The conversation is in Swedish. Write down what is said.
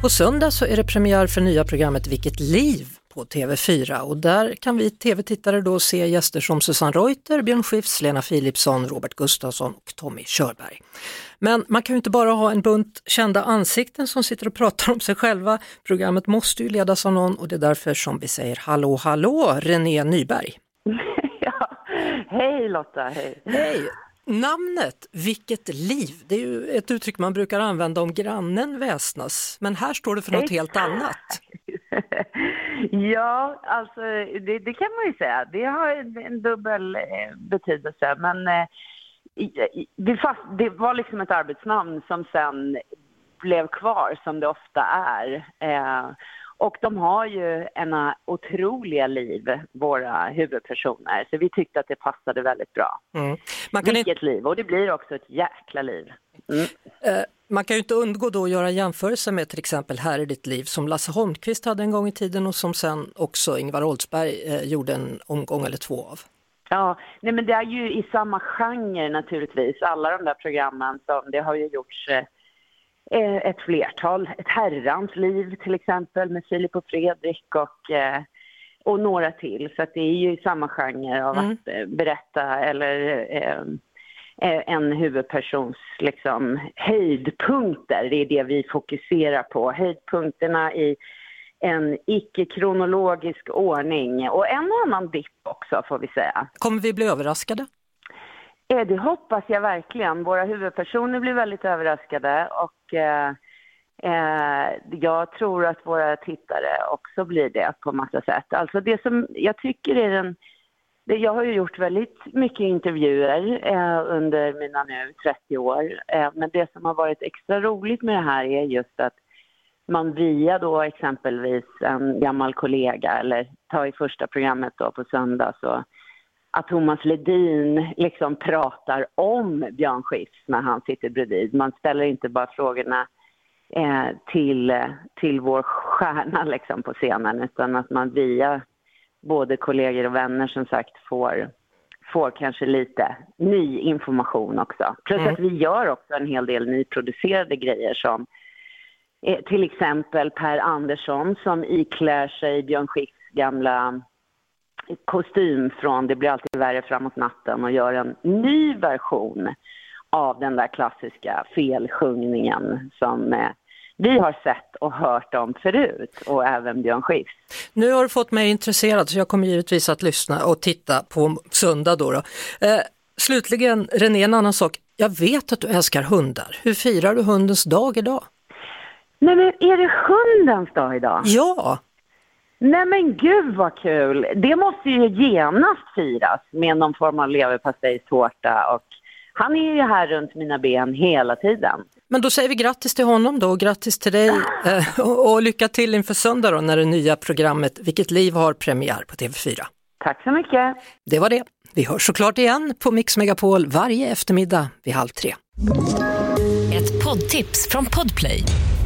På söndag så är det premiär för nya programmet Vilket liv på TV4 och där kan vi tv-tittare då se gäster som Susanne Reuter, Björn Skifs, Lena Philipsson, Robert Gustafsson och Tommy Körberg. Men man kan ju inte bara ha en bunt kända ansikten som sitter och pratar om sig själva. Programmet måste ju ledas av någon och det är därför som vi säger hallå hallå René Nyberg. Ja. Hej Lotta, hej. Hej! Namnet Vilket liv, det är ju ett uttryck man brukar använda om grannen väsnas, men här står det för något helt annat. Ja, alltså det, det kan man ju säga. Det har en, en dubbel eh, betydelse. Men eh, det, fast, det var liksom ett arbetsnamn som sen blev kvar som det ofta är. Eh, och de har ju ena otroliga liv, våra huvudpersoner. Så vi tyckte att det passade väldigt bra. Mm. Man, kan inte, Vilket liv! Och det blir också ett jäkla liv. Mm. eh, man kan ju inte undgå då att göra jämförelser med till exempel Här är ditt liv som Lasse Holmqvist hade en gång i tiden och som sen också Ingvar Oldsberg eh, gjorde en omgång eller två av. Ja, nej men det är ju i samma genre naturligtvis, alla de där programmen som det har ju gjorts eh, ett flertal. Ett herrans liv till exempel med Filip och Fredrik och, eh, och några till. Så det är ju samma genre av Mm. att eh, berätta eller eh, eh, en huvudpersons liksom, höjdpunkter. Det är det vi fokuserar på. Höjdpunkterna i en icke-kronologisk ordning och en och annan dipp också får vi säga. Kommer vi bli överraskade? Eh, det hoppas jag verkligen. Våra huvudpersoner blir väldigt överraskade och eh, eh, jag tror att våra tittare också blir det på massa sätt. Alltså det som jag tycker är den... Det, jag har ju gjort väldigt mycket intervjuer eh, under mina nu 30 år. Eh, men det som har varit extra roligt med det här är just att man via då exempelvis en gammal kollega eller ta i första programmet då på söndag så att Thomas Ledin liksom pratar om Björn Skifs när han sitter bredvid. Man ställer inte bara frågorna eh, till, till vår stjärna liksom på scenen utan att man via både kollegor och vänner som sagt får, får kanske lite ny information också. Plus Mm. att vi gör också en hel del nyproducerade grejer som eh, till exempel Per Andersson som iklär sig Björn Skifs gamla kostym från Det blir alltid värre framåt natten och gör en ny version av den där klassiska felsjungningen som eh, vi har sett och hört om förut och även Björn Skifs. Nu har du fått mig intresserad så jag kommer givetvis att lyssna och titta på söndag då. då. Eh, slutligen René, en annan sak. Jag vet att du älskar hundar. Hur firar du hundens dag idag? Nej men är det hundens dag idag? Ja, Nej men gud vad kul! Det måste ju genast firas med någon form av leverpastejstårta och han är ju här runt mina ben hela tiden. men då säger vi grattis till honom då och grattis till dig eh, och, och lycka till inför söndag då när det nya programmet Vilket liv har premiär på TV4. Tack så mycket! Det var det. Vi hörs såklart igen på Mix Megapol varje eftermiddag vid halv tre. Ett poddtips från Podplay.